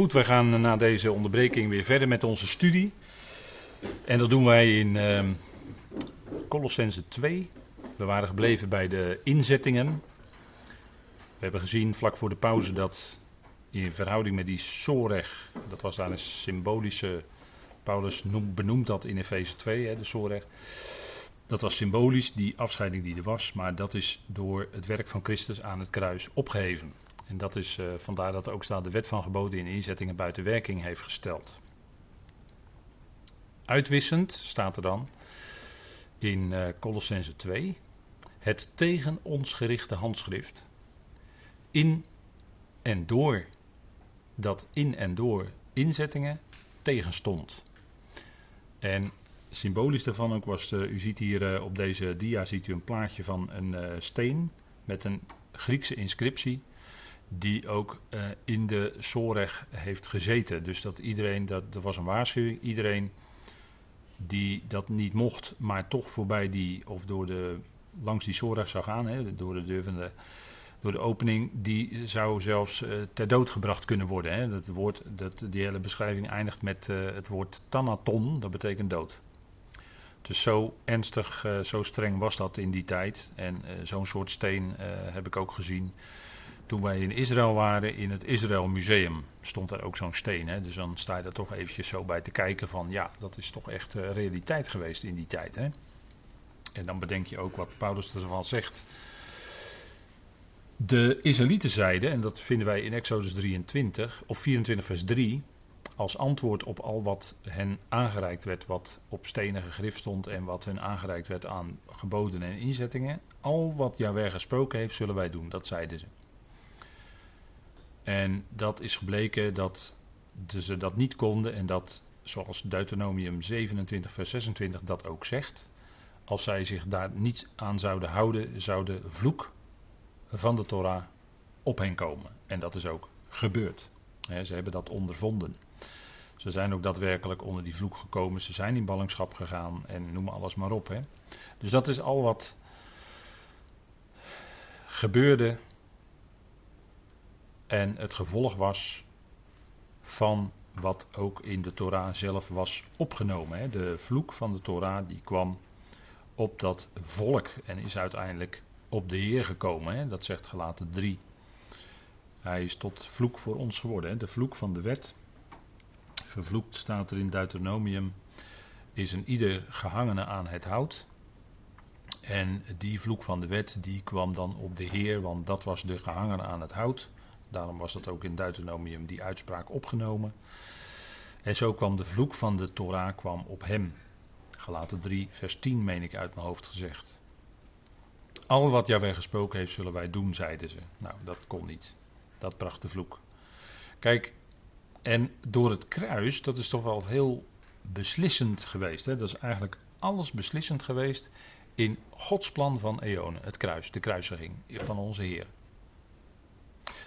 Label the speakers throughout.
Speaker 1: Goed, wij gaan na deze onderbreking weer verder met onze studie. En dat doen wij in uh, Colossense 2. We waren gebleven bij de inzettingen. We hebben gezien vlak voor de pauze dat in verhouding met die Soreg, dat was daar een symbolische, Paulus benoemt dat in Efeze 2, hè, de Soreg. Dat was symbolisch, die afscheiding die er was, maar dat is door het werk van Christus aan het kruis opgeheven. En dat is uh, vandaar dat ook staat de wet van geboden in inzettingen buiten werking heeft gesteld. Uitwissend staat er dan in uh, Colossense 2 het tegen ons gerichte handschrift in en door dat in en door inzettingen tegenstond. En symbolisch daarvan ook was, uh, u ziet hier op deze dia ziet u een plaatje van een steen met een Griekse inscriptie die ook uh, in de Soreg heeft gezeten. Dus dat iedereen, dat, er was een waarschuwing, iedereen die dat niet mocht, maar toch voorbij die, of door de, langs die Soreg zou gaan, hè, door de deur van de, door de opening, die zou zelfs uh, ter dood gebracht kunnen worden. Hè. Dat woord, dat, die hele beschrijving eindigt met uh, het woord thanaton, dat betekent dood. Dus zo ernstig, zo streng was dat in die tijd. En zo'n soort steen heb ik ook gezien toen wij in Israël waren, in het Israël Museum, stond daar ook zo'n steen. Hè? Dus dan sta je er toch eventjes zo bij te kijken van, ja, dat is toch echt uh, realiteit geweest in die tijd. Hè? En dan bedenk je ook wat Paulus ervan zegt. De Israëlieten zeiden, en dat vinden wij in Exodus 23, of 24 vers 3, als antwoord op al wat hen aangereikt werd, wat op stenen gegrift stond en wat hun aangereikt werd aan geboden en inzettingen. Al wat Jaweh gesproken heeft, zullen wij doen, dat zeiden ze. En dat is gebleken dat ze dat niet konden en dat, zoals Deuteronomium 27, vers 26 dat ook zegt, als zij zich daar niet aan zouden houden, zou de vloek van de Torah op hen komen. En dat is ook gebeurd. ze hebben dat ondervonden. Ze zijn ook daadwerkelijk onder die vloek gekomen. Ze zijn in ballingschap gegaan en noem alles maar op. Dus dat is al wat gebeurde en het gevolg was van wat ook in de Torah zelf was opgenomen. De vloek van de Torah die kwam op dat volk en is uiteindelijk op de Heer gekomen. Dat zegt gelaten 3. Hij is tot vloek voor ons geworden. De vloek van de wet. Vervloekt staat er in Deuteronomium. Is een ieder gehangene aan het hout. En die vloek van de wet die kwam dan op de Heer, want dat was de gehangene aan het hout. Daarom was dat ook in Deuteronomium die uitspraak opgenomen. En zo kwam de vloek van de Torah kwam op hem. Gelaten 3, vers 10 meen ik uit mijn hoofd gezegd. Al wat Jaweh gesproken heeft, zullen wij doen, zeiden ze. Nou, dat kon niet. Dat bracht de vloek. Kijk, en door het kruis, dat is toch wel heel beslissend geweest. Hè? Dat is eigenlijk alles beslissend geweest in Gods plan van eonen. Het kruis, de kruisiging van onze Heer.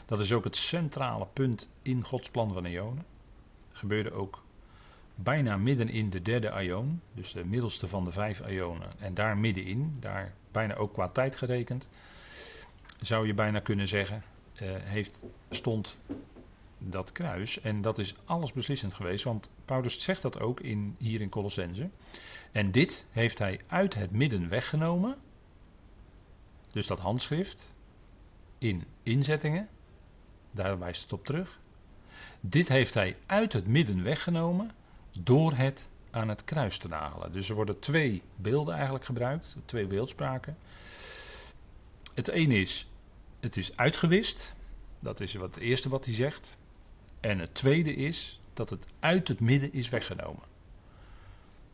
Speaker 1: Dat is ook het centrale punt in Gods plan van Eonen. Gebeurde ook bijna midden in de derde Aion, dus de middelste van de vijf Aionen. En daar middenin, daar bijna ook qua tijd gerekend, zou je bijna kunnen zeggen, uh, heeft, stond dat kruis. En dat is alles beslissend geweest, want Paulus zegt dat ook in, hier in Colossense. En dit heeft hij uit het midden weggenomen. Dus dat handschrift in inzettingen daar wijst het op terug. Dit heeft hij uit het midden weggenomen door het aan het kruis te nagelen. Dus er worden twee beelden eigenlijk gebruikt, twee beeldspraken. Het ene is, het is uitgewist. Dat is wat het eerste wat hij zegt. En het tweede is dat het uit het midden is weggenomen.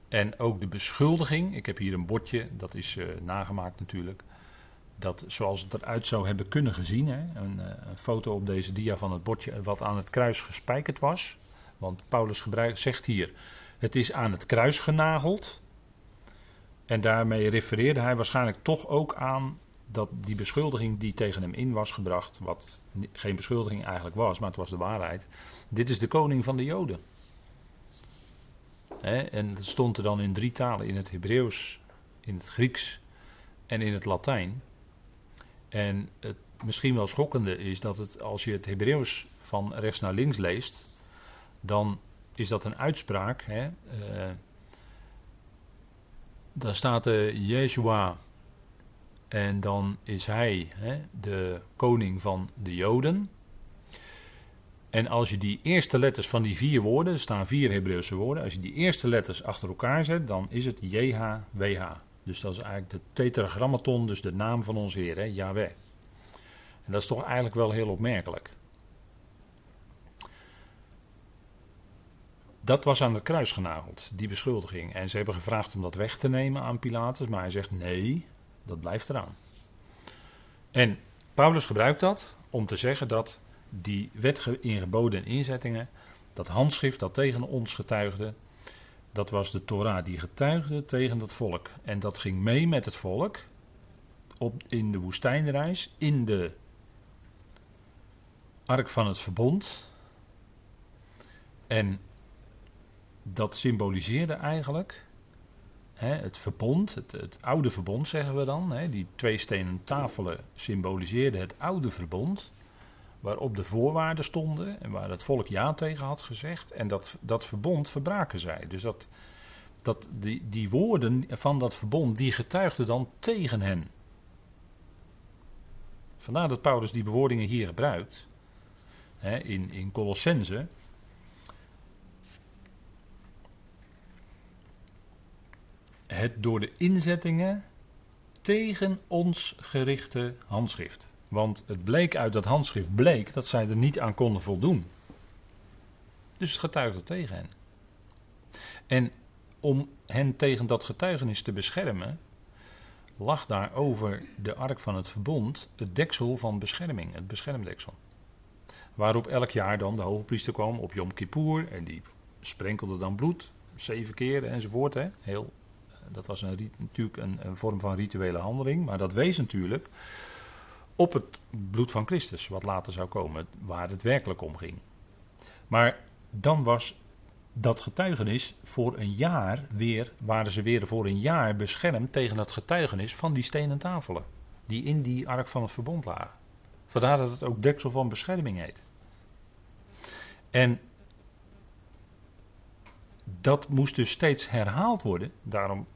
Speaker 1: En ook de beschuldiging, ik heb hier een bordje, dat is uh, nagemaakt natuurlijk dat zoals het eruit zou hebben kunnen gezien, hè, een, eh, een, foto op deze dia van het bordje wat aan het kruis gespijkerd was. Want Paulus zegt hier, het is aan het kruis genageld. En daarmee refereerde hij waarschijnlijk toch ook aan dat die beschuldiging die tegen hem in was gebracht, wat geen beschuldiging eigenlijk was, maar het was de waarheid. Dit is de koning van de Joden. en dat stond er dan in drie talen: in het Hebreeuws, in het Grieks en in het Latijn. En het misschien wel schokkende is dat het, als je het Hebreeuws van rechts naar links leest, dan is dat een uitspraak. Hè? Uh, dan staat er Yeshua en dan is hij hè, de koning van de Joden. En als je die eerste letters van die vier woorden, er staan vier Hebreeuwse woorden, als je die eerste letters achter elkaar zet, dan is het JHWH. Dus dat is eigenlijk de tetragrammaton, dus de naam van onze Heer, Yahweh. En dat is toch eigenlijk wel heel opmerkelijk. Dat was aan het kruis genageld, die beschuldiging. En ze hebben gevraagd om dat weg te nemen aan Pilatus, maar hij zegt nee, dat blijft eraan. En Paulus gebruikt dat om te zeggen dat die wet in geboden en inzettingen, dat handschrift dat tegen ons getuigde, dat was de Torah die getuigde tegen dat volk. En dat ging mee met het volk op, in de woestijnreis, in de ark van het verbond. En dat symboliseerde eigenlijk hè, het verbond, het, het, oude verbond zeggen we dan. Hè, die twee stenen tafelen symboliseerden het oude verbond. Waarop de voorwaarden stonden en waar het volk ja tegen had gezegd. En dat, dat verbond verbraken zij. Dus dat, dat die, die woorden van dat verbond, die getuigden dan tegen hen. Vandaar dat Paulus die bewoordingen hier gebruikt. Hè, in, in Colossense. Het door de inzettingen tegen ons gerichte handschrift. Want het bleek uit dat handschrift bleek dat zij er niet aan konden voldoen. Dus het getuigde tegen hen. En om hen tegen dat getuigenis te beschermen, lag daar over de ark van het verbond het deksel van bescherming, het beschermdeksel. Waarop elk jaar dan de hoge priester kwam op Yom Kippur en die sprenkelde dan bloed, zeven keer enzovoort. Hè. Heel, dat was natuurlijk een vorm van rituele handeling, maar dat wees natuurlijk op het bloed van Christus, wat later zou komen, waar het werkelijk om ging. Maar dan was dat getuigenis voor een jaar weer, waren ze weer voor een jaar beschermd tegen het getuigenis van die stenen tafelen, die in die ark van het verbond lagen. Vandaar dat het ook deksel van bescherming heet. En dat moest dus steeds herhaald worden. Daarom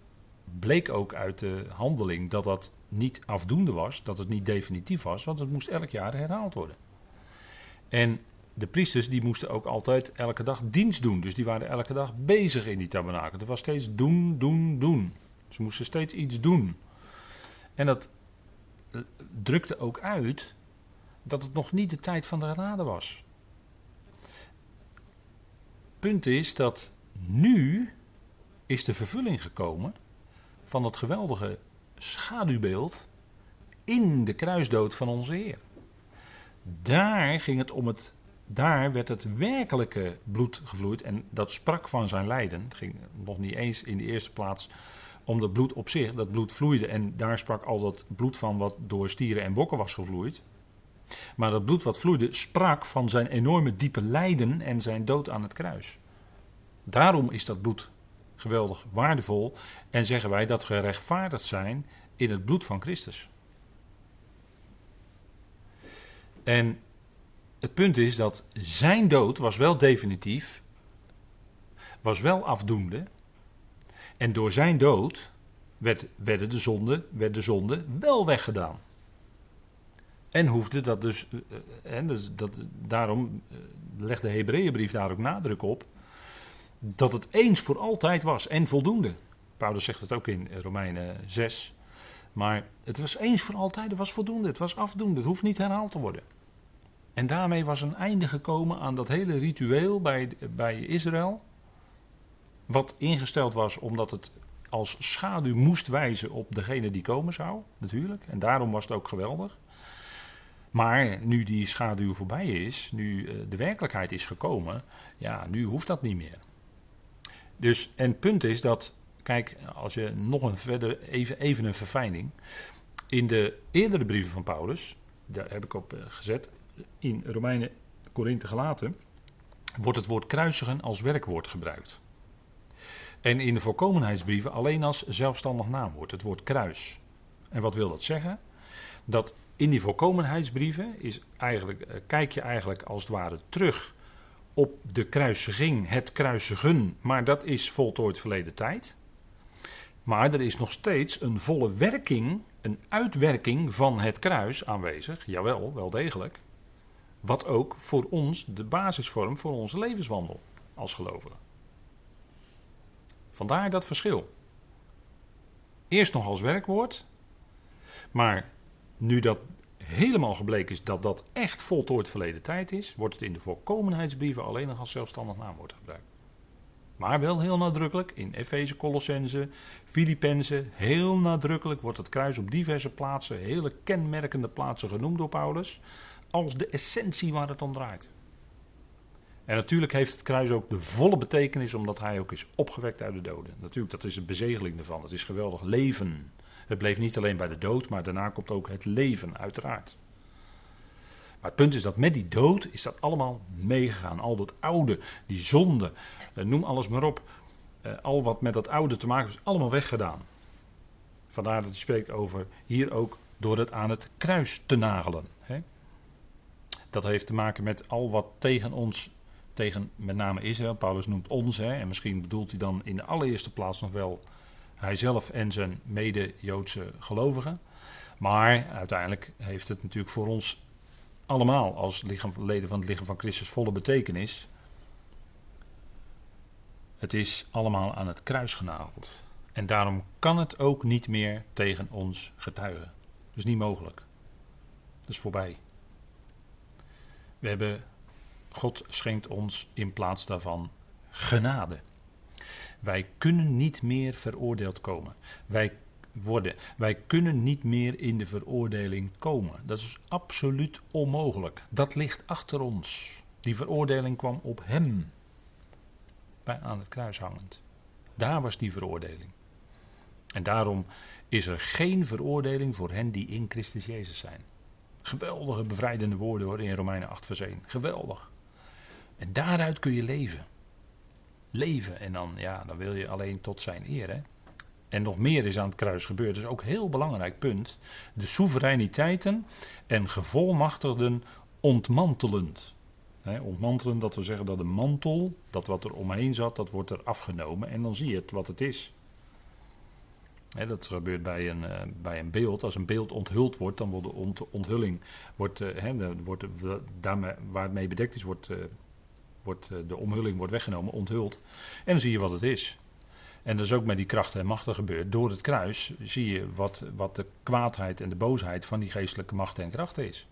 Speaker 1: bleek ook uit de handeling dat dat niet afdoende was, dat het niet definitief was, want het moest elk jaar herhaald worden. En de priesters die moesten ook altijd elke dag dienst doen, dus die waren elke dag bezig in die tabernakel. Het was steeds doen, doen, doen. Ze moesten steeds iets doen. En dat eh, drukte ook uit dat het nog niet de tijd van de genade was. Punt is dat nu is de vervulling gekomen van het geweldige schaduwbeeld in de kruisdood van onze Heer. Daar ging het om het. Daar werd het werkelijke bloed gevloeid en dat sprak van zijn lijden. Het ging nog niet eens in de eerste plaats om dat bloed op zich. Dat bloed vloeide en daar sprak al dat bloed van wat door stieren en bokken was gevloeid. Maar dat bloed wat vloeide sprak van zijn enorme diepe lijden en zijn dood aan het kruis. Daarom is dat bloed geweldig waardevol en zeggen wij dat we gerechtvaardigd zijn in het bloed van Christus. En het punt is dat zijn dood was wel definitief, was wel afdoende. En door zijn dood werd, werden de zonde, werd de zonde wel weggedaan. En hoefde dat dus, en eh, eh, dus dat, daarom eh, legt de Hebreeënbrief daar ook nadruk op, dat het eens voor altijd was en voldoende. Paulus zegt het ook in Romeinen 6. Maar het was eens voor altijd, het was voldoende, het was afdoende, het hoeft niet herhaald te worden. En daarmee was een einde gekomen aan dat hele ritueel bij, bij Israël. Wat ingesteld was omdat het als schaduw moest wijzen op degene die komen zou, natuurlijk. En daarom was het ook geweldig. Maar nu die schaduw voorbij is, nu eh, de werkelijkheid is gekomen, ja, nu hoeft dat niet meer. Dus, en het punt is dat Kijk, als je nog een verder, even, even een verfijning. In de eerdere brieven van Paulus, daar heb ik op eh, gezet, in Romeinen, Korinthe gelaten, wordt het woord kruisigen als werkwoord gebruikt. En in de voorkomenheidsbrieven alleen als zelfstandig naamwoord, het woord kruis. En wat wil dat zeggen? Dat in die voorkomenheidsbrieven is eigenlijk, eh, kijk je eigenlijk als het ware terug op de kruisiging, het kruisigen, maar dat is voltooid verleden tijd. Maar er is nog steeds een volle werking, een uitwerking van het kruis aanwezig. Jawel, wel degelijk. Wat ook voor ons de basis vormt voor onze levenswandel als gelovigen. Vandaar dat verschil. Eerst nog als werkwoord, maar nu dat helemaal gebleken is dat dat echt voltooid verleden tijd is, wordt het in de voorkomenheidsbrieven alleen nog als zelfstandig naamwoord gebruikt. Maar wel heel nadrukkelijk in Efeze, Colossense, Filippenzen, heel nadrukkelijk wordt het kruis op diverse plaatsen, hele kenmerkende plaatsen genoemd door Paulus, als de essentie waar het om draait. En natuurlijk heeft het kruis ook de volle betekenis omdat hij ook is opgewekt uit de doden. Natuurlijk, dat is de bezegeling ervan. Het is geweldig leven. Het bleef niet alleen bij de dood, maar daarna komt ook het leven, uiteraard. Maar het punt is dat met die dood is dat allemaal meegegaan. Al dat oude, die zonde, eh, noem alles maar op. Eh, al wat met dat oude te maken is allemaal weggedaan. Vandaar dat hij spreekt over hier ook door het aan het kruis te nagelen. Dat heeft te maken met al wat tegen ons, tegen met name Israël, Paulus noemt ons, en misschien bedoelt hij dan in de allereerste plaats nog wel hijzelf en zijn mede-Joodse gelovigen. Maar uiteindelijk heeft het natuurlijk voor ons allemaal als lichaam, leden van het lichaam van Christus volle betekenis. Het is allemaal aan het kruis genageld. En daarom kan het ook niet meer tegen ons getuigen. Dat is niet mogelijk. Dat is voorbij. We hebben, God schenkt ons in plaats daarvan genade. Wij kunnen niet meer veroordeeld komen. Wij worden. Wij kunnen niet meer in de veroordeling komen. Dat is absoluut onmogelijk. Dat ligt achter ons. Die veroordeling kwam op hem. Bij aan het kruis hangend. Daar was die veroordeling. En daarom is er geen veroordeling voor hen die in Christus Jezus zijn. Geweldige bevrijdende woorden hoor in Romeinen 8 vers 1. Geweldig. En daaruit kun je leven leven. En dan, ja, dan wil je alleen tot zijn eer. Hè? En nog meer is aan het kruis gebeurd. Is ook een heel belangrijk punt. De soevereiniteiten en gevolmachtigden ontmantelend. He, ontmantelen, dat we zeggen dat de mantel, dat wat er omheen zat, dat wordt er afgenomen. En dan zie je het wat het is. dat gebeurt bij een, uh, bij een beeld. Als een beeld onthuld wordt, dan wordt de ont onthulling, wordt, uh, wordt, waar het mee bedekt is, wordt uh, wordt, eh, de omhulling wordt weggenomen, onthuld. En dan zie je wat het is. En dat is ook met die krachten en machten gebeurd. Door het kruis zie je wat, wat de kwaadheid en de boosheid van die geestelijke machten en krachten is.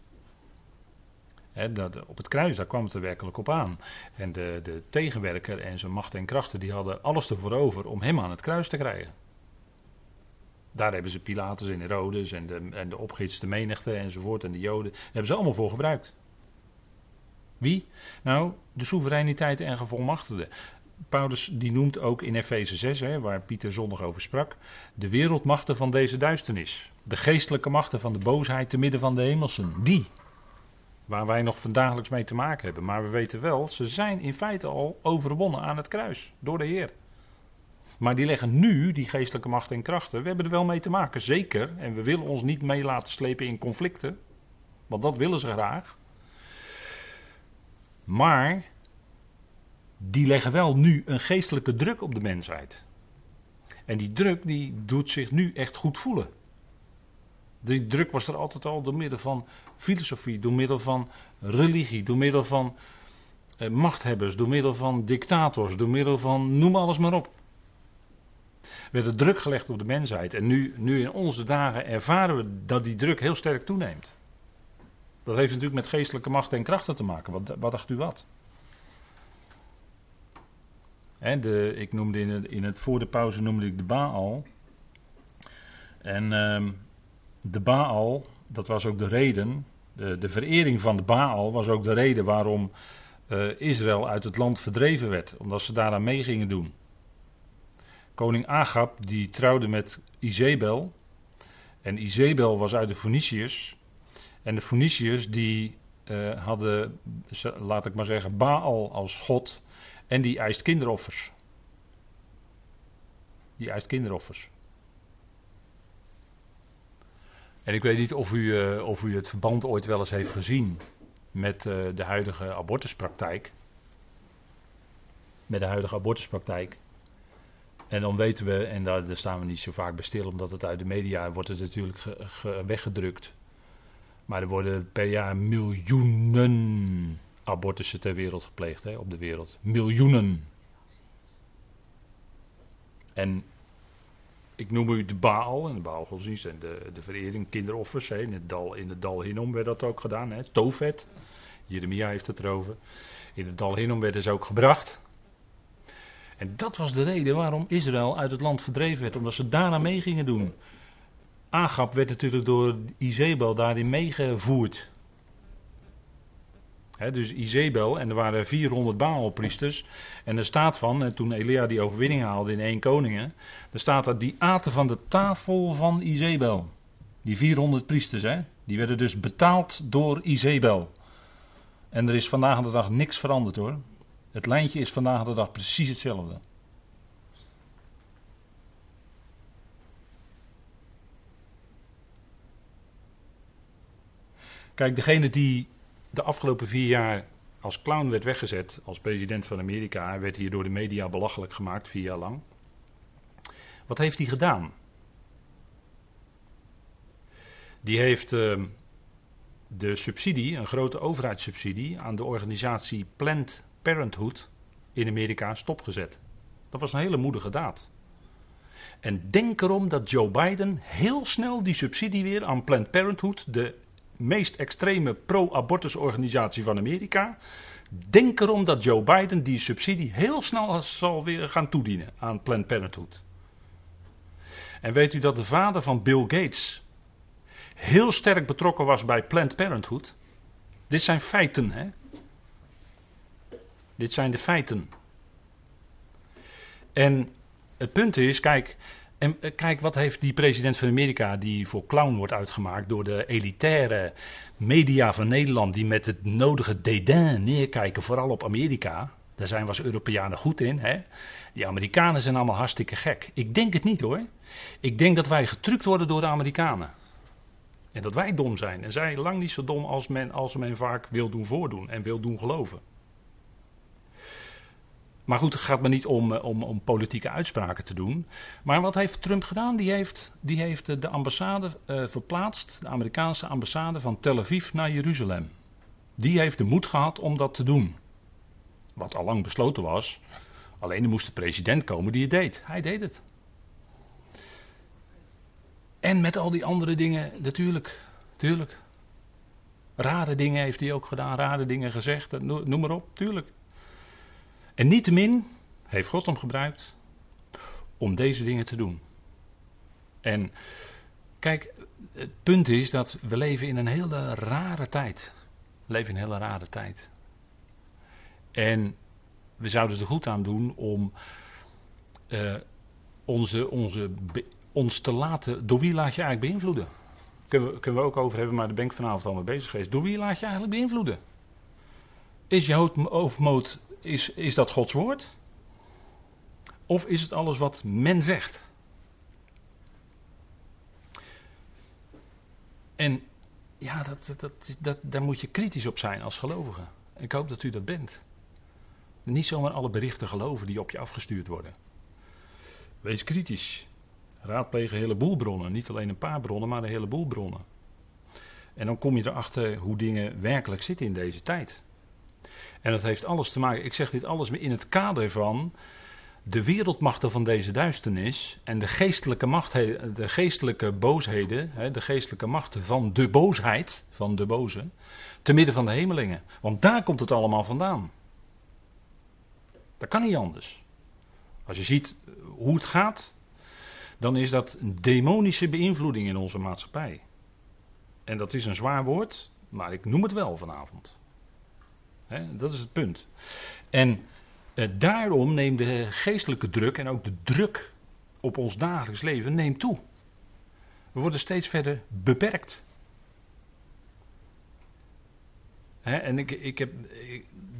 Speaker 1: dat, op het kruis, daar kwam het er werkelijk op aan. En de, de tegenwerker en zijn machten en krachten, die hadden alles ervoor over om hem aan het kruis te krijgen. Daar hebben ze Pilatus en Herodes en de, en de opgehitste menigte enzovoort en de Joden, hebben ze allemaal voor gebruikt. Wie? Nou, de soevereiniteit en gevolmachtigden. Paulus die noemt ook in Efeze 6, hè, waar Pieter zondag over sprak, de wereldmachten van deze duisternis. De geestelijke machten van de boosheid te midden van de hemelsen. Die. Waar wij nog vandagelijks mee te maken hebben. Maar we weten wel, ze zijn in feite al overwonnen aan het kruis. Door de Heer. Maar die leggen nu, die geestelijke machten en krachten, we hebben er wel mee te maken, zeker. En we willen ons niet mee laten slepen in conflicten. Want dat willen ze graag. Maar die leggen wel nu een geestelijke druk op de mensheid. En die druk die doet zich nu echt goed voelen. Die druk was er altijd al door middel van filosofie, door middel van religie, door middel van eh, machthebbers, door middel van dictators, door middel van noem alles maar op. Er werd druk gelegd op de mensheid. En nu, nu in onze dagen ervaren we dat die druk heel sterk toeneemt. Dat heeft natuurlijk met geestelijke macht en krachten te maken. Wat, dacht u wat? de, ik noemde in het, in het voor de pauze noemde ik de Baal. En um, de Baal, dat was ook de reden. De, de verering van de Baal was ook de reden waarom uh, Israël uit het land verdreven werd. Omdat ze daaraan mee gingen doen. Koning Agab die trouwde met Izebel. En Izebel was uit de Phoeniciërs. En de Phoeniciërs die uh, hadden, laat ik maar zeggen, Baal als god. En die eist kinderoffers. Die eist kinderoffers. En ik weet niet of u, uh, of u het verband ooit wel eens heeft gezien met uh, de huidige abortuspraktijk. met de huidige abortuspraktijk. En dan weten we, en daar, daar, staan we niet zo vaak bij stil, omdat het uit de media wordt het natuurlijk weggedrukt. Maar er worden per jaar miljoenen abortussen ter wereld gepleegd hè, op de wereld. Miljoenen. En ik noem u de Baal en de Baalgodsdienst en de, de verering kinderoffers. Hè. In, het dal, in het dal Hinnom werd dat ook gedaan. Hè. Tofet, Jeremia heeft het erover. In het dal Hinnom werden ze ook gebracht. En dat was de reden waarom Israël uit het land verdreven werd. Omdat ze daarna mee gingen doen. Agap werd natuurlijk door Izebel daarin meegevoerd. dus Izebel, en er waren 400 Baalpriesters. En er staat van, en toen Elia die overwinning haalde in één koningen. Er staat dat die aten van de tafel van Izebel. Die 400 priesters, hè, die werden dus betaald door Izebel. En er is vandaag de dag niks veranderd hoor. Het lijntje is vandaag de dag precies hetzelfde. Kijk, degene die de afgelopen vier jaar als clown werd weggezet, als president van Amerika, werd hier door de media belachelijk gemaakt, vier jaar lang. Wat heeft hij gedaan? Die heeft uh, de subsidie, een grote overheidssubsidie, aan de organisatie Planned Parenthood in Amerika stopgezet. Dat was een hele moedige daad. En denk erom dat Joe Biden heel snel die subsidie weer aan Planned Parenthood, de meest extreme pro-abortusorganisatie van Amerika. Denk erom dat Joe Biden die subsidie heel snel zal weer gaan toedienen aan Planned Parenthood. En weet u dat de vader van Bill Gates heel sterk betrokken was bij Planned Parenthood? Dit zijn feiten, hè? Dit zijn de feiten. En het punt is, kijk, en eh, kijk, wat heeft die president van Amerika, die voor clown wordt uitgemaakt door de elitaire media van Nederland, die met het nodige dédain neerkijken, vooral op Amerika. Daar zijn we als Europeanen goed in. Hè? Die Amerikanen zijn allemaal hartstikke gek. Ik denk het niet hoor. Ik denk dat wij getrukt worden door de Amerikanen. En dat wij dom zijn. En zij lang niet zo dom als men, als men vaak wil doen voordoen en wil doen geloven. Maar goed, het gaat me niet om, eh, om, om, politieke uitspraken te doen. Maar wat heeft Trump gedaan? Die heeft, die heeft eh, de ambassade uh, verplaatst, de Amerikaanse ambassade van Tel Aviv naar Jeruzalem. Die heeft de moed gehad om dat te doen. Wat al lang besloten was. Alleen er moest de president komen die het deed. Hij deed het. En met al die andere dingen, natuurlijk. Tuurlijk. Rare dingen heeft hij ook gedaan, rare dingen gezegd, noem maar op, tuurlijk. En niettemin heeft God hem gebruikt om deze dingen te doen. En kijk, het punt is dat we leven in een hele rare tijd. We leven in een hele rare tijd. En we zouden er goed aan doen om uh, onze, onze, ons te laten. Door wie laat je eigenlijk beïnvloeden? Kunnen we, kunnen we ook over hebben, maar daar ben ik vanavond al mee bezig geweest. Door wie laat je eigenlijk beïnvloeden? Is je hoofdmoot is, is dat Gods woord? Of is het alles wat men zegt? En ja, dat, dat, dat, daar moet je kritisch op zijn als gelovige. Ik hoop dat u dat bent. Niet zomaar alle berichten geloven die op je afgestuurd worden. Wees kritisch. Raadpleeg een heleboel bronnen. Niet alleen een paar bronnen, maar een heleboel bronnen. En dan kom je erachter hoe dingen werkelijk zitten in deze tijd. En dat heeft alles te maken, ik zeg dit alles in het kader van de wereldmachten van deze duisternis en de geestelijke, macht, de geestelijke boosheden, de geestelijke machten van de boosheid, van de boze, te midden van de hemelingen. Want daar komt het allemaal vandaan. Dat kan niet anders. Als je ziet hoe het gaat, dan is dat een demonische beïnvloeding in onze maatschappij. En dat is een zwaar woord, maar ik noem het wel vanavond dat is het punt. En eh, daarom neemt de geestelijke druk en ook de druk op ons dagelijks leven neemt toe. We worden steeds verder beperkt. en ik, ik heb,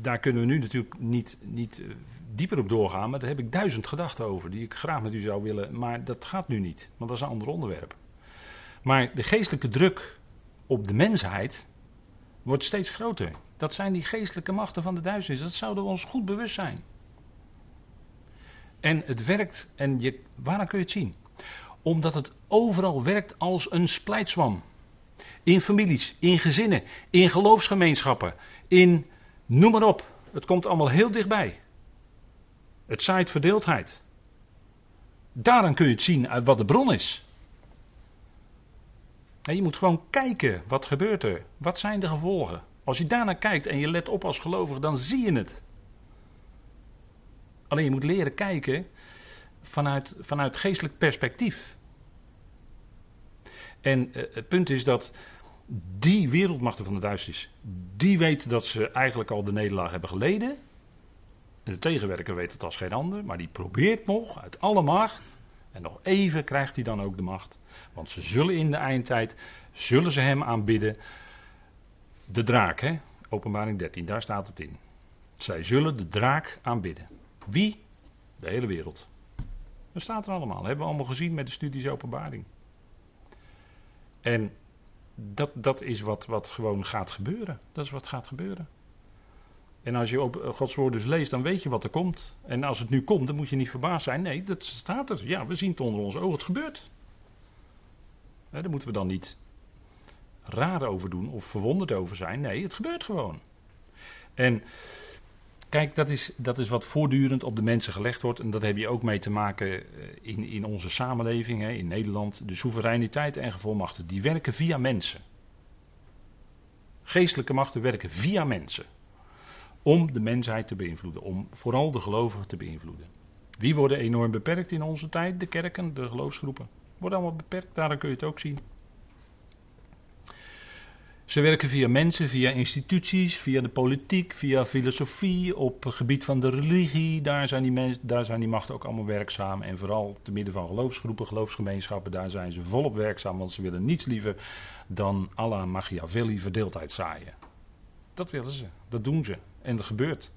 Speaker 1: daar kunnen we nu natuurlijk niet, niet eh, dieper op doorgaan, maar daar heb ik duizend gedachten over die ik graag met u zou willen, maar dat gaat nu niet, want dat is een ander onderwerp. Maar de geestelijke druk op de mensheid wordt steeds groter. Dat zijn die geestelijke machten van de duisternis. Dat zouden we ons goed bewust zijn. En het werkt, en je, waaraan kun je het zien? Omdat het overal werkt als een splijtswam. In families, in gezinnen, in geloofsgemeenschappen, in noem maar op. Het komt allemaal heel dichtbij. Het zaait verdeeldheid. Daaraan kun je het zien uit wat de bron is. En je moet gewoon kijken, wat gebeurt er? Wat zijn de gevolgen? Als je daarnaar kijkt en je let op als gelovige, dan zie je het. Alleen je moet leren kijken vanuit, vanuit geestelijk perspectief. En eh, het punt is dat die wereldmachten van de duisternis, die weten dat ze eigenlijk al de nederlaag hebben geleden. De tegenwerker weet het als geen ander, maar die probeert nog uit alle macht. En nog even krijgt hij dan ook de macht. Want ze zullen in de eindtijd, zullen ze hem aanbidden. De draak, hè? Openbaring 13, daar staat het in. Zij zullen de draak aanbidden. Wie? De hele wereld. Dat staat er allemaal. Dat hebben we allemaal gezien met de studies openbaring. En dat, dat is wat, wat gewoon gaat gebeuren. Dat is wat gaat gebeuren. En als je op Gods woord dus leest, dan weet je wat er komt. En als het nu komt, dan moet je niet verbaasd zijn. Nee, dat staat er. Ja, we zien het onder onze ogen. Het gebeurt. daar moeten we dan niet raar over doen of verwonderd over zijn. Nee, het gebeurt gewoon. En kijk, dat is, dat is wat voortdurend op de mensen gelegd wordt. En dat heb je ook mee te maken eh, in, in onze samenleving, hè, in Nederland. De soevereiniteit en gevolmachten, die werken via mensen. Geestelijke machten werken via mensen om de mensheid te beïnvloeden, om vooral de gelovigen te beïnvloeden. Wie worden enorm beperkt in onze tijd? De kerken, de geloofsgroepen. Worden allemaal beperkt, daar kun je het ook zien. Ze werken via mensen, via instituties, via de politiek, via filosofie, op het gebied van de religie. Daar zijn, die mensen, daar zijn die machten ook allemaal werkzaam. En vooral te midden van geloofsgroepen, geloofsgemeenschappen, daar zijn ze volop werkzaam. Want ze willen niets liever dan à la Machiavelli verdeeldheid zaaien. Dat willen ze, dat doen ze. En dat gebeurt.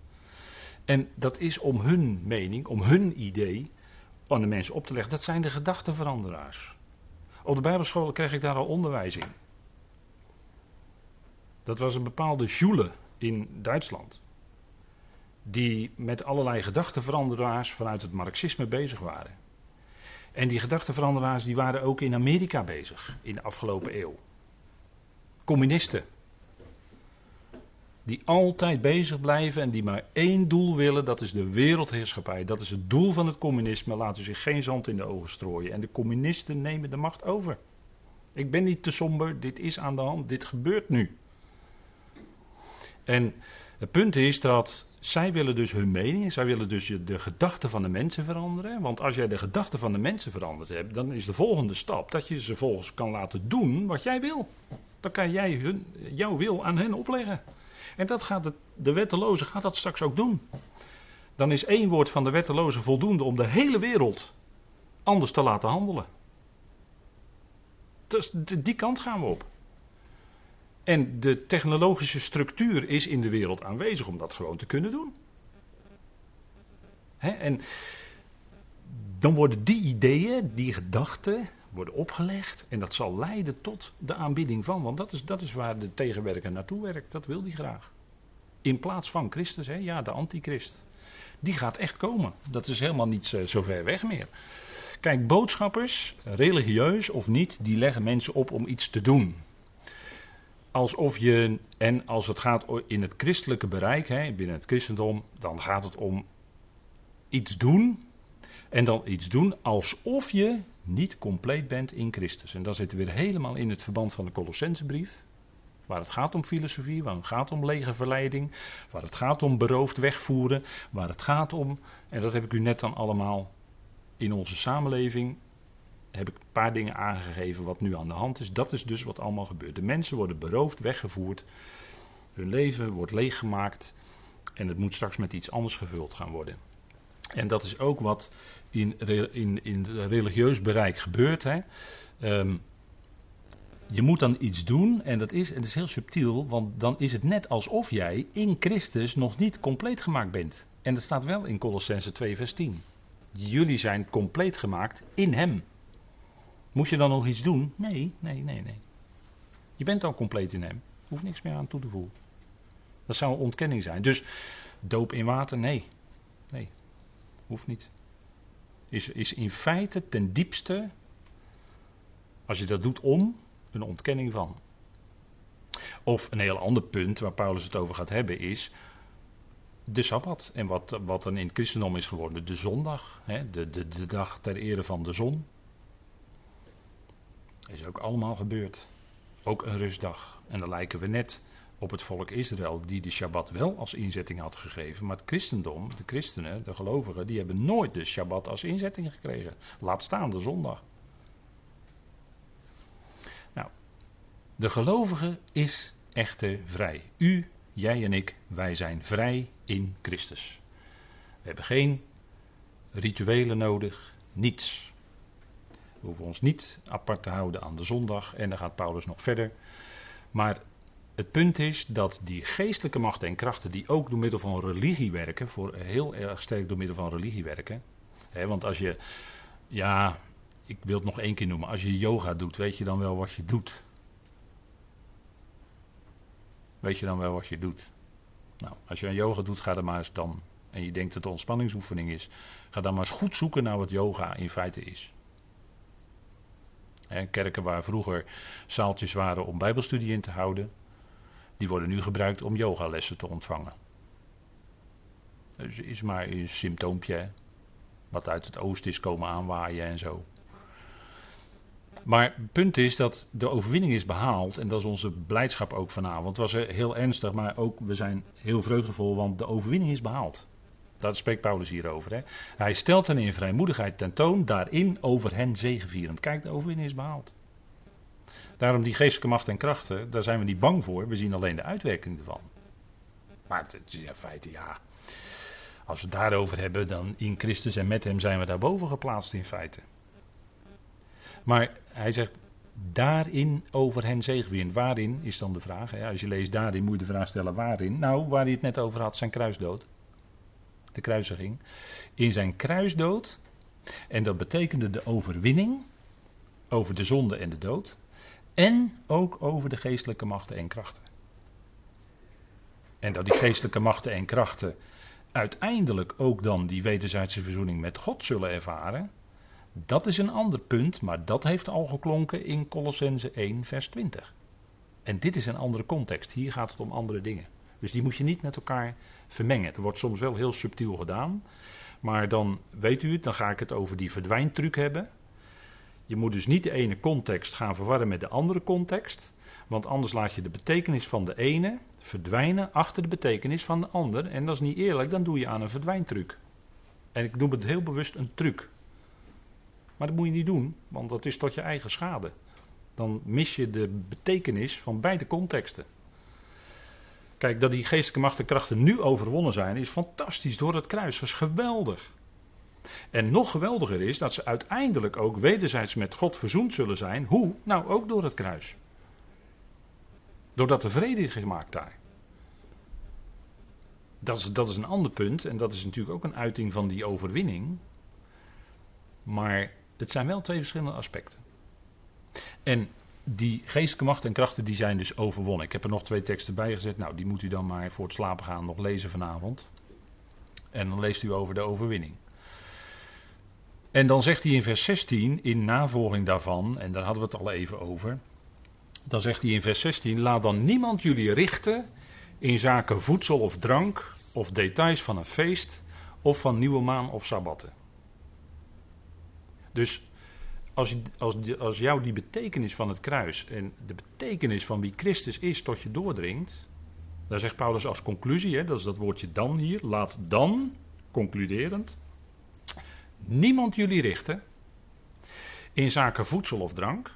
Speaker 1: En dat is om hun mening, om hun idee aan de mensen op te leggen. Dat zijn de gedachtenveranderaars. Op de Bijbelscholen kreeg ik daar al onderwijs in. Dat was een bepaalde Schule in Duitsland. Die met allerlei gedachtenveranderaars vanuit het marxisme bezig waren. En die gedachtenveranderaars die waren ook in Amerika bezig in de afgelopen eeuw. Communisten die altijd bezig blijven en die maar één doel willen, dat is de wereldheerschappij. Dat is het doel van het communisme. Laten zich geen zand in de ogen strooien. En de communisten nemen de macht over. Ik ben niet te somber, dit is aan de hand, dit gebeurt nu. En het punt is dat zij willen dus hun mening, zij willen dus de gedachten van de mensen veranderen. Want als jij de gedachten van de mensen veranderd hebt, dan is de volgende stap dat je ze volgens kan laten doen wat jij wil. Dan kan jij hun, jouw wil aan hen opleggen. En dat gaat het, de wetteloze gaat dat straks ook doen. Dan is één woord van de wetteloze voldoende om de hele wereld anders te laten handelen. Dus die kant gaan we op. En de technologische structuur is in de wereld aanwezig om dat gewoon te kunnen doen. en dan worden die ideeën, die gedachten, worden opgelegd. En dat zal leiden tot de aanbidding van. Want dat is, dat is waar de tegenwerker naartoe werkt. Dat wil hij graag. In plaats van Christus, hè? ja, de antichrist. Die gaat echt komen. Dat is helemaal niet zo, zo ver weg meer. Kijk, boodschappers, religieus of niet, die leggen mensen op om iets te doen. Alsof je, en als het gaat in het christelijke bereik, hè, binnen het christendom, dan gaat het om iets doen. En dan iets doen alsof je niet compleet bent in Christus. En zitten we weer helemaal in het verband van de Colossensebrief. Waar het gaat om filosofie, waar het gaat om legerverleiding, waar het gaat om beroofd wegvoeren, waar het gaat om, en dat heb ik u net dan allemaal in onze samenleving, heb ik een paar dingen aangegeven wat nu aan de hand is. Dat is dus wat allemaal gebeurt. De mensen worden beroofd, weggevoerd, hun leven wordt leeggemaakt en het moet straks met iets anders gevuld gaan worden. En dat is ook wat in, in, in het religieus bereik gebeurt. Hè. Um, je moet dan iets doen en dat is, en is heel subtiel, want dan is het net alsof jij in Christus nog niet compleet gemaakt bent. En dat staat wel in Colossense 2 vers 10. Jullie zijn compleet gemaakt in Hem. Moet je dan nog iets doen? Nee, nee, nee, nee. Je bent al compleet in Hem. Hoeft niks meer aan toe te voegen. Dat zou een ontkenning zijn. Dus doop in water? Nee. Nee. Hoeft niet. is, is in feite ten diepste, als je dat doet om, een ontkenning van. Of een heel ander punt waar Paulus het over gaat hebben is de Sabbat. En wat, wat dan in het christendom is geworden, de zondag. Hè, de, de, de dag ter ere van de zon. Is ook allemaal gebeurd. Ook een rustdag. En dan lijken we net op het volk Israël, die de Shabbat wel als inzetting had gegeven. Maar het christendom, de christenen, de gelovigen, die hebben nooit de Shabbat als inzetting gekregen. Laat staan de zondag. Nou, de gelovige is echter vrij. U, jij en ik, wij zijn vrij in Christus. We hebben geen rituelen nodig, niets. We hoeven ons niet apart te houden aan de zondag. En dan gaat Paulus nog verder. Maar het punt is dat die geestelijke machten en krachten die ook door middel van religie werken, voor heel erg sterk door middel van religie werken. Hè, want als je, ja, ik wil het nog één keer noemen, als je yoga doet, weet je dan wel wat je doet. Weet je dan wel wat je doet. Nou, als je een yoga doet, ga dan maar eens dan, en je denkt dat het een ontspanningsoefening is, ga dan maar eens goed zoeken naar wat yoga in feite is kerken waar vroeger zaaltjes waren om bijbelstudie in te houden, die worden nu gebruikt om yogalessen te ontvangen. Dus is maar een symptoompje, wat uit het oosten is komen aanwaaien en zo. Maar het punt is dat de overwinning is behaald en dat is onze blijdschap ook vanavond. Het was heel ernstig, maar ook we zijn heel vreugdevol, want de overwinning is behaald. Daar spreekt Paulus hier over. Hè. Hij stelt hen in vrijmoedigheid tentoon, daarin over hen zegevierend. Kijk, de overwinning is behaald. Daarom die geestelijke macht en krachten, daar zijn we niet bang voor. We zien alleen de uitwerking ervan. Maar het is in feite, ja. Als we het daarover hebben, dan in Christus en met hem zijn we daarboven geplaatst in feite. Maar hij zegt, daarin over hen zegevierend. Waarin is dan de vraag. Hè? Als je leest daarin moet je de vraag stellen waarin. Nou, waar hij het net over had, zijn kruisdood de kruisiging, in zijn kruisdood. En dat betekende de overwinning over de zonde en de dood. En ook over de geestelijke machten en krachten. En dat die geestelijke machten en krachten uiteindelijk ook dan die wederzijdse verzoening met God zullen ervaren. Dat is een ander punt, maar dat heeft al geklonken in Colossense 1, vers 20. En dit is een andere context. Hier gaat het om andere dingen. Dus die moet je niet met elkaar vermengen. Er wordt soms wel heel subtiel gedaan. Maar dan weet u het, dan ga ik het over die verdwijntruc hebben. Je moet dus niet de ene context gaan verwarren met de andere context. Want anders laat je de betekenis van de ene verdwijnen achter de betekenis van de ander. En dat is niet eerlijk, dan doe je aan een verdwijntruc. En ik noem het heel bewust een truc. Maar dat moet je niet doen, want dat is tot je eigen schade. Dan mis je de betekenis van beide contexten. Kijk, dat die geestelijke macht en krachten nu overwonnen zijn, is fantastisch door het kruis. Dat is geweldig. En nog geweldiger is dat ze uiteindelijk ook wederzijds met God verzoend zullen zijn. Hoe? Nou, ook door het kruis. Doordat er vrede is gemaakt daar. Dat is, dat is een ander punt en dat is natuurlijk ook een uiting van die overwinning. Maar het zijn wel twee verschillende aspecten. En die geestelijke macht en krachten die zijn dus overwonnen. Ik heb er nog twee teksten bij gezet. Nou, die moet u dan maar voor het slapen gaan nog lezen vanavond. En dan leest u over de overwinning. En dan zegt hij in vers 16, in navolging daarvan, en daar hadden we het al even over. Dan zegt hij in vers 16: Laat dan niemand jullie richten in zaken voedsel of drank, of details van een feest, of van nieuwe maan of sabbatten. Dus als, als, als jou die betekenis van het kruis en de betekenis van wie Christus is tot je doordringt, dan zegt Paulus als conclusie, hè, dat is dat woordje dan hier, laat dan, concluderend, niemand jullie richten in zaken voedsel of drank,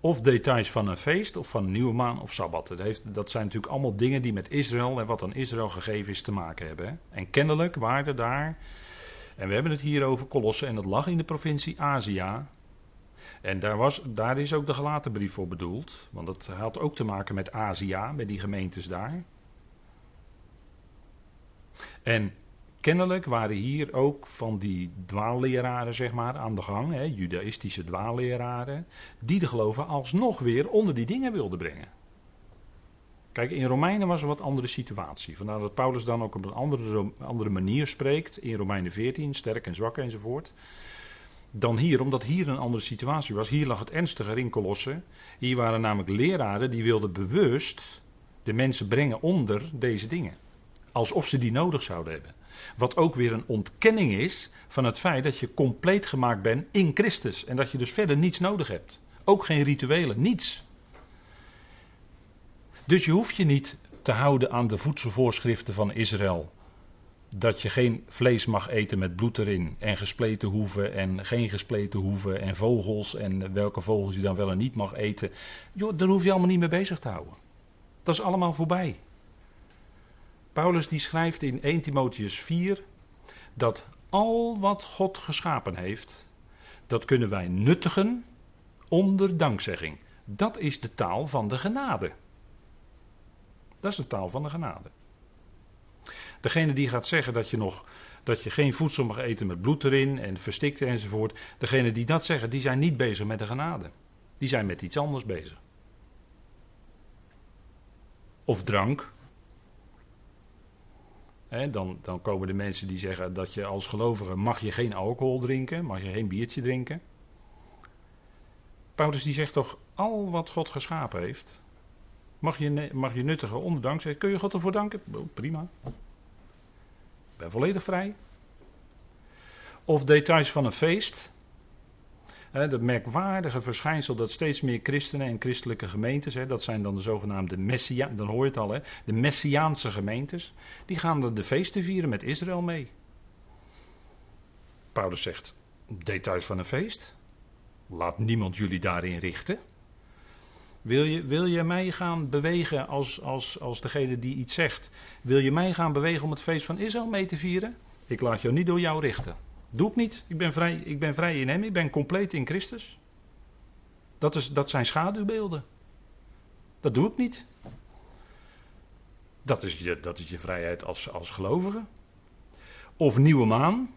Speaker 1: of details van een feest of van een nieuwe maan of sabbat. Dat, dat zijn natuurlijk allemaal dingen die met Israël en wat aan Israël gegeven is te maken hebben. Hè. En kennelijk waren daar, en we hebben het hier over Kolossen en dat lag in de provincie Azië, en daar, was, daar is ook de gelaten brief voor bedoeld. Want dat had ook te maken met Azië, met die gemeentes daar. En kennelijk waren hier ook van die dwaalleraren zeg maar, aan de gang, hè, judaïstische dwaalleraren, die de geloven alsnog weer onder die dingen wilden brengen. Kijk, in Romeinen was er wat andere situatie. Vandaar dat Paulus dan ook op een andere, andere manier spreekt. In Romeinen 14, sterk en zwak enzovoort. Dan hier, omdat hier een andere situatie was. Hier lag het ernstiger in Kolossen. Hier waren namelijk leraren die wilden bewust de mensen brengen onder deze dingen. Alsof ze die nodig zouden hebben. Wat ook weer een ontkenning is van het feit dat je compleet gemaakt bent in Christus. En dat je dus verder niets nodig hebt. Ook geen rituelen, niets. Dus je hoeft je niet te houden aan de voedselvoorschriften van Israël. Dat je geen vlees mag eten met bloed erin. En gespleten hoeven en geen gespleten hoeven. En vogels en welke vogels je dan wel en niet mag eten. Jo, daar hoef je allemaal niet mee bezig te houden. Dat is allemaal voorbij. Paulus die schrijft in 1 Timotheus 4 dat al wat God geschapen heeft, dat kunnen wij nuttigen onder dankzegging. Dat is de taal van de genade. Dat is de taal van de genade. Degene die gaat zeggen dat je nog dat je geen voedsel mag eten met bloed erin en verstikt enzovoort. Degene die dat zeggen, die zijn niet bezig met de genade. Die zijn met iets anders bezig. Of drank. dan, dan komen de mensen die zeggen dat je als gelovige mag je geen alcohol drinken, mag je geen biertje drinken. Paulus die zegt toch, al wat God geschapen heeft, mag je, mag je nuttigen zeggen. Kun je God ervoor danken? Prima. Ik ben volledig vrij. Of details van een feest. Het merkwaardige verschijnsel dat steeds meer christenen en christelijke gemeentes, hè, dat zijn dan de zogenaamde Messia, dan hoor al, hè, de Messiaanse gemeentes, die gaan de feesten vieren met Israël mee. Paulus zegt, details van een feest, laat niemand jullie daarin richten. Wil je, wil je mij gaan bewegen als, als, als degene die iets zegt? Wil je mij gaan bewegen om het feest van Israël mee te vieren? Ik laat jou niet door jou richten. Doe ik niet. Ik ben vrij, ik ben vrij in hem. Ik ben compleet in Christus. Dat, is, dat zijn schaduwbeelden. Dat doe ik niet. Dat is je, dat is je vrijheid als, als gelovige. Of nieuwe maan.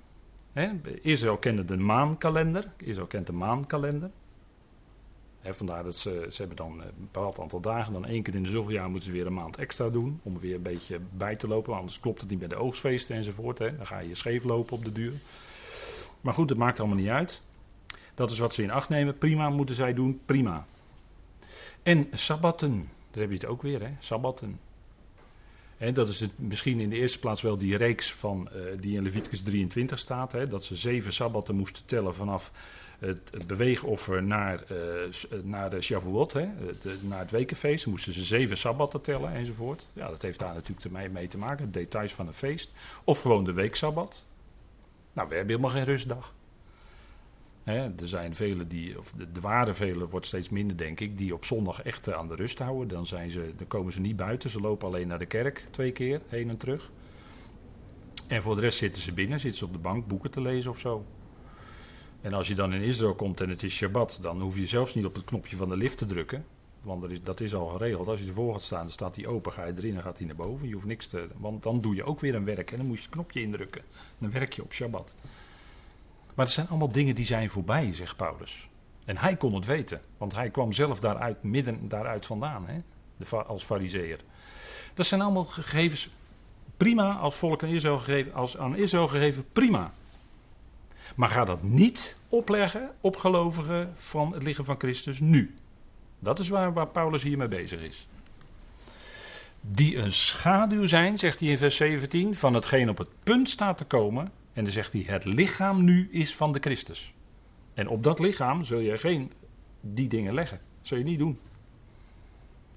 Speaker 1: Israël kende de maankalender. Israël kent de maankalender vandaar dat ze, ze hebben dan een bepaald aantal dagen. Dan één keer in de zoveel jaar moeten ze weer een maand extra doen. Om weer een beetje bij te lopen. Anders klopt het niet bij de oogstfeesten enzovoort. Dan ga je scheef lopen op de duur. Maar goed, dat maakt allemaal niet uit. Dat is wat ze in acht nemen. Prima moeten zij doen. Prima. En sabbatten. Daar heb je het ook weer. Hè. Sabbatten. En dat is het, misschien in de eerste plaats wel die reeks van, uh, die in Leviticus 23 staat. Hè, dat ze zeven sabbatten moesten tellen vanaf het, beweegoffer naar, uh, naar de Shavuot, hè, het, naar het wekenfeest. moesten ze zeven sabbatten tellen enzovoort. Ja, dat heeft daar natuurlijk mee te maken, details van een feest. Of gewoon de weeksabbat. Nou, we hebben helemaal geen rustdag. Hè, er zijn velen die, of de, de ware velen wordt steeds minder denk ik, die op zondag echt aan de rust houden. Dan, zijn ze, dan komen ze niet buiten, ze lopen alleen naar de kerk twee keer, heen en terug. En voor de rest zitten ze binnen, zitten ze op de bank boeken te lezen of zo. En als je dan in Israël komt en het is Shabbat, dan hoef je zelfs niet op het knopje van de lift te drukken. Want is, dat is al geregeld. Als je ervoor gaat staan, dan staat die open, ga je erin en gaat hij naar boven. Je hoeft niks te. Want dan doe je ook weer een werk en dan moet je het knopje indrukken. Dan werk je op Shabbat. Maar het zijn allemaal dingen die zijn voorbij, zegt Paulus. En hij kon het weten, want hij kwam zelf daaruit, midden daaruit vandaan, hè, de, als fariseer. Dat zijn allemaal gegevens, prima als volk aan Israël gegeven, als aan Israël gegeven, prima. Maar ga dat niet opleggen op gelovigen van het lichaam van Christus nu. Dat is waar, waar Paulus hiermee bezig is. Die een schaduw zijn, zegt hij in vers 17, van hetgeen op het punt staat te komen. En dan zegt hij: Het lichaam nu is van de Christus. En op dat lichaam zul je geen die dingen leggen. Dat zul je niet doen.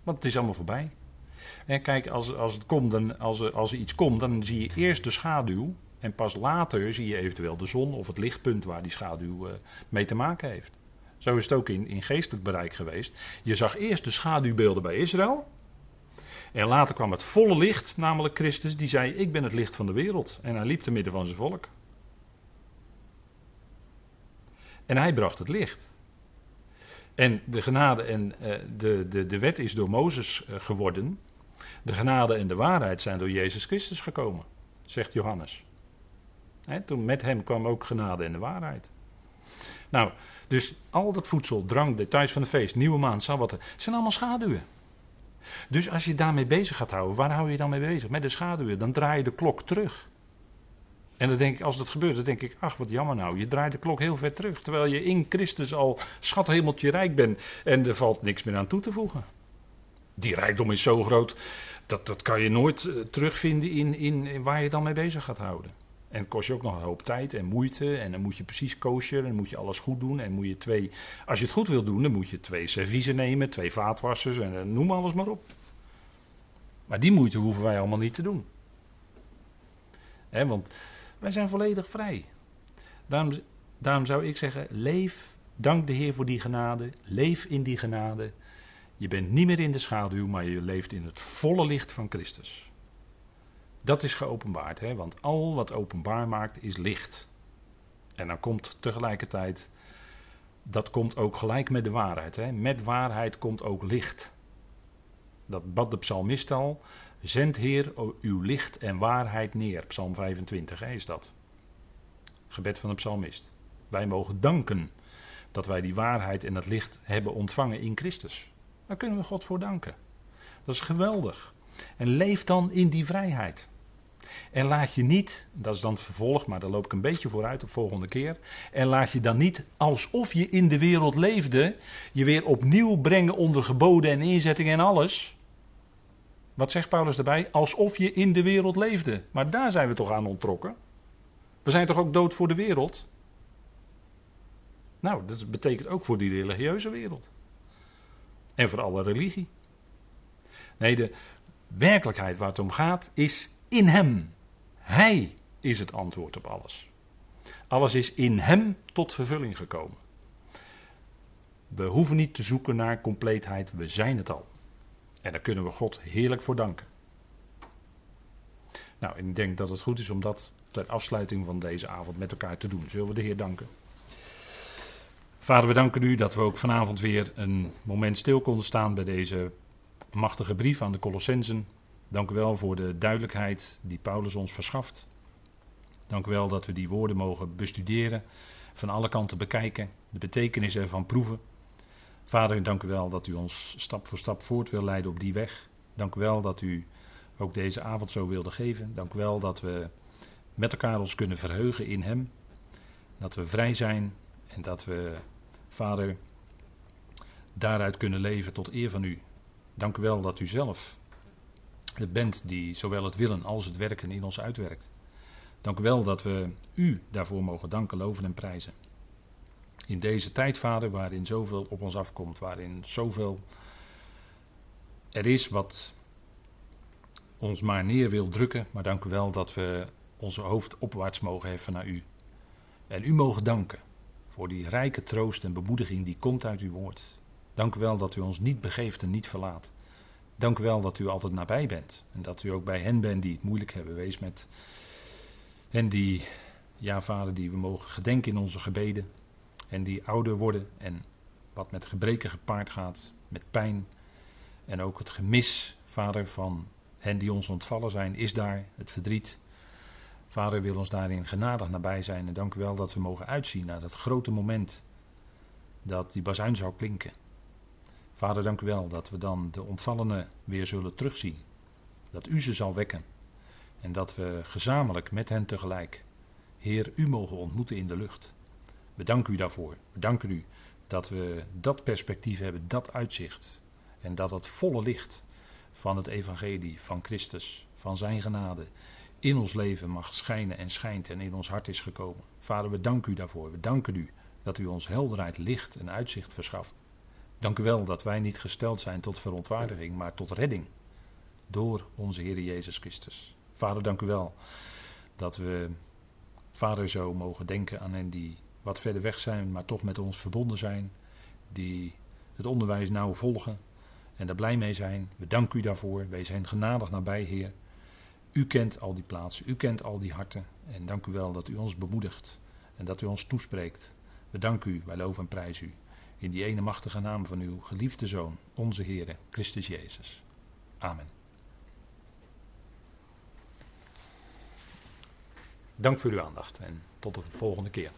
Speaker 1: Want het is allemaal voorbij. En kijk, als, als, het komt, dan, als, als er iets komt, dan zie je eerst de schaduw. En pas later zie je eventueel de zon of het lichtpunt waar die schaduw uh, mee te maken heeft. Zo is het ook in, in geestelijk bereik geweest. Je zag eerst de schaduwbeelden bij Israël. En later kwam het volle licht, namelijk Christus, die zei: Ik ben het licht van de wereld. En hij liep te midden van zijn volk. En hij bracht het licht. En de genade en uh, de, de, de wet is door Mozes uh, geworden. De genade en de waarheid zijn door Jezus Christus gekomen, zegt Johannes toen met hem kwam ook genade en de waarheid. Nou, dus al dat voedsel, drank, details van de feest, nieuwe maan, sabbatten, zijn allemaal schaduwen.
Speaker 2: Dus als je daarmee bezig gaat houden, waar hou je dan mee bezig? Met de schaduwen. Dan draai je de klok terug. En dan denk ik, als dat gebeurt, dan denk ik, ach wat jammer nou. Je draait de klok heel ver terug. Terwijl je in Christus al schathemeltje rijk bent. En er valt niks meer aan toe te voegen. Die rijkdom is zo groot, dat, dat kan je nooit eh, terugvinden in, in, waar je dan mee bezig gaat houden. En het kost je ook nog een hoop tijd en moeite. En dan moet je precies kosher. Dan moet je alles goed doen. En moet je twee. Als je het goed wil doen, dan moet je twee serviezen nemen, twee vaatwassers en eh, noem alles maar op. Maar die moeite hoeven wij allemaal niet te doen. want wij zijn volledig vrij. Daarom, daarom zou ik zeggen: leef, dank de Heer voor die genade. Leef in die genade. Je bent niet meer in de schaduw, maar je leeft in het volle licht van Christus. Dat is geopenbaard, hè? want al wat openbaar maakt is licht. En dan komt tegelijkertijd, dat komt ook gelijk met de waarheid. Hè? Met waarheid komt ook licht. Dat bad de psalmist al. Zend Heer uw licht en waarheid neer. Psalm 25 hè, is dat. Gebed van de psalmist. Wij mogen danken dat wij die waarheid en dat licht hebben ontvangen in Christus. Daar kunnen we God voor danken. Dat is geweldig. En leef dan in die vrijheid. En laat je niet, dat is dan het vervolg, maar daar loop ik een beetje vooruit de volgende keer. En laat je dan niet alsof je in de wereld leefde, je weer opnieuw brengen onder geboden en inzettingen en alles. Wat zegt Paulus daarbij? Alsof je in de wereld leefde. Maar daar zijn we toch aan onttrokken? We zijn toch ook dood voor de wereld? Nou, dat betekent ook voor die religieuze wereld. En voor alle religie. Nee, de werkelijkheid waar het om gaat is in Hem. Hij is het antwoord op alles. Alles is in Hem tot vervulling gekomen. We hoeven niet te zoeken naar compleetheid, we zijn het al. En daar kunnen we God heerlijk voor danken. Nou, ik denk dat het goed is om dat ter afsluiting van deze avond met elkaar te doen. Zullen we de Heer danken? Vader, we danken u dat we ook vanavond weer een moment stil konden staan bij deze machtige brief aan de Colossensen. Dank u wel voor de duidelijkheid die Paulus ons verschaft. Dank u wel dat we die woorden mogen bestuderen, van alle kanten bekijken, de betekenis ervan proeven. Vader, dank u wel dat u ons stap voor stap voort wil leiden op die weg. Dank u wel dat u ook deze avond zo wilde geven. Dank u wel dat we met elkaar ons kunnen verheugen in Hem. Dat we vrij zijn en dat we, Vader, daaruit kunnen leven tot eer van U. Dank u wel dat u zelf het bent die zowel het willen als het werken in ons uitwerkt. Dank u wel dat we u daarvoor mogen danken, loven en prijzen. In deze tijd, Vader, waarin zoveel op ons afkomt, waarin zoveel er is wat ons maar neer wil drukken, maar dank u wel dat we onze hoofd opwaarts mogen heffen naar u. En u mogen danken voor die rijke troost en bemoediging die komt uit uw woord. Dank u wel dat u ons niet begeeft en niet verlaat. Dank u wel dat u altijd nabij bent. En dat u ook bij hen bent die het moeilijk hebben. Wees met hen die, ja vader, die we mogen gedenken in onze gebeden. En die ouder worden en wat met gebreken gepaard gaat, met pijn. En ook het gemis, vader, van hen die ons ontvallen zijn, is daar, het verdriet. Vader wil ons daarin genadig nabij zijn. En dank u wel dat we mogen uitzien naar dat grote moment dat die bazuin zou klinken. Vader, dank u wel dat we dan de ontvallenen weer zullen terugzien. Dat u ze zal wekken. En dat we gezamenlijk met hen tegelijk, Heer, u mogen ontmoeten in de lucht. We danken u daarvoor. We danken u dat we dat perspectief hebben, dat uitzicht. En dat het volle licht van het evangelie van Christus, van zijn genade, in ons leven mag schijnen en schijnt en in ons hart is gekomen. Vader, we danken u daarvoor. We danken u dat u ons helderheid, licht en uitzicht verschaft. Dank u wel dat wij niet gesteld zijn tot verontwaardiging, maar tot redding. Door onze Heer Jezus Christus. Vader, dank u wel dat we, Vader, zo mogen denken aan hen die wat verder weg zijn, maar toch met ons verbonden zijn. Die het onderwijs nauw volgen en daar blij mee zijn. We danken u daarvoor. Wees hen genadig nabij, Heer. U kent al die plaatsen, u kent al die harten. En dank u wel dat u ons bemoedigt en dat u ons toespreekt. We danken u, wij loven en prijzen u. In die ene machtige naam van uw geliefde Zoon, onze Heer, Christus Jezus. Amen. Dank voor uw aandacht en tot de volgende keer.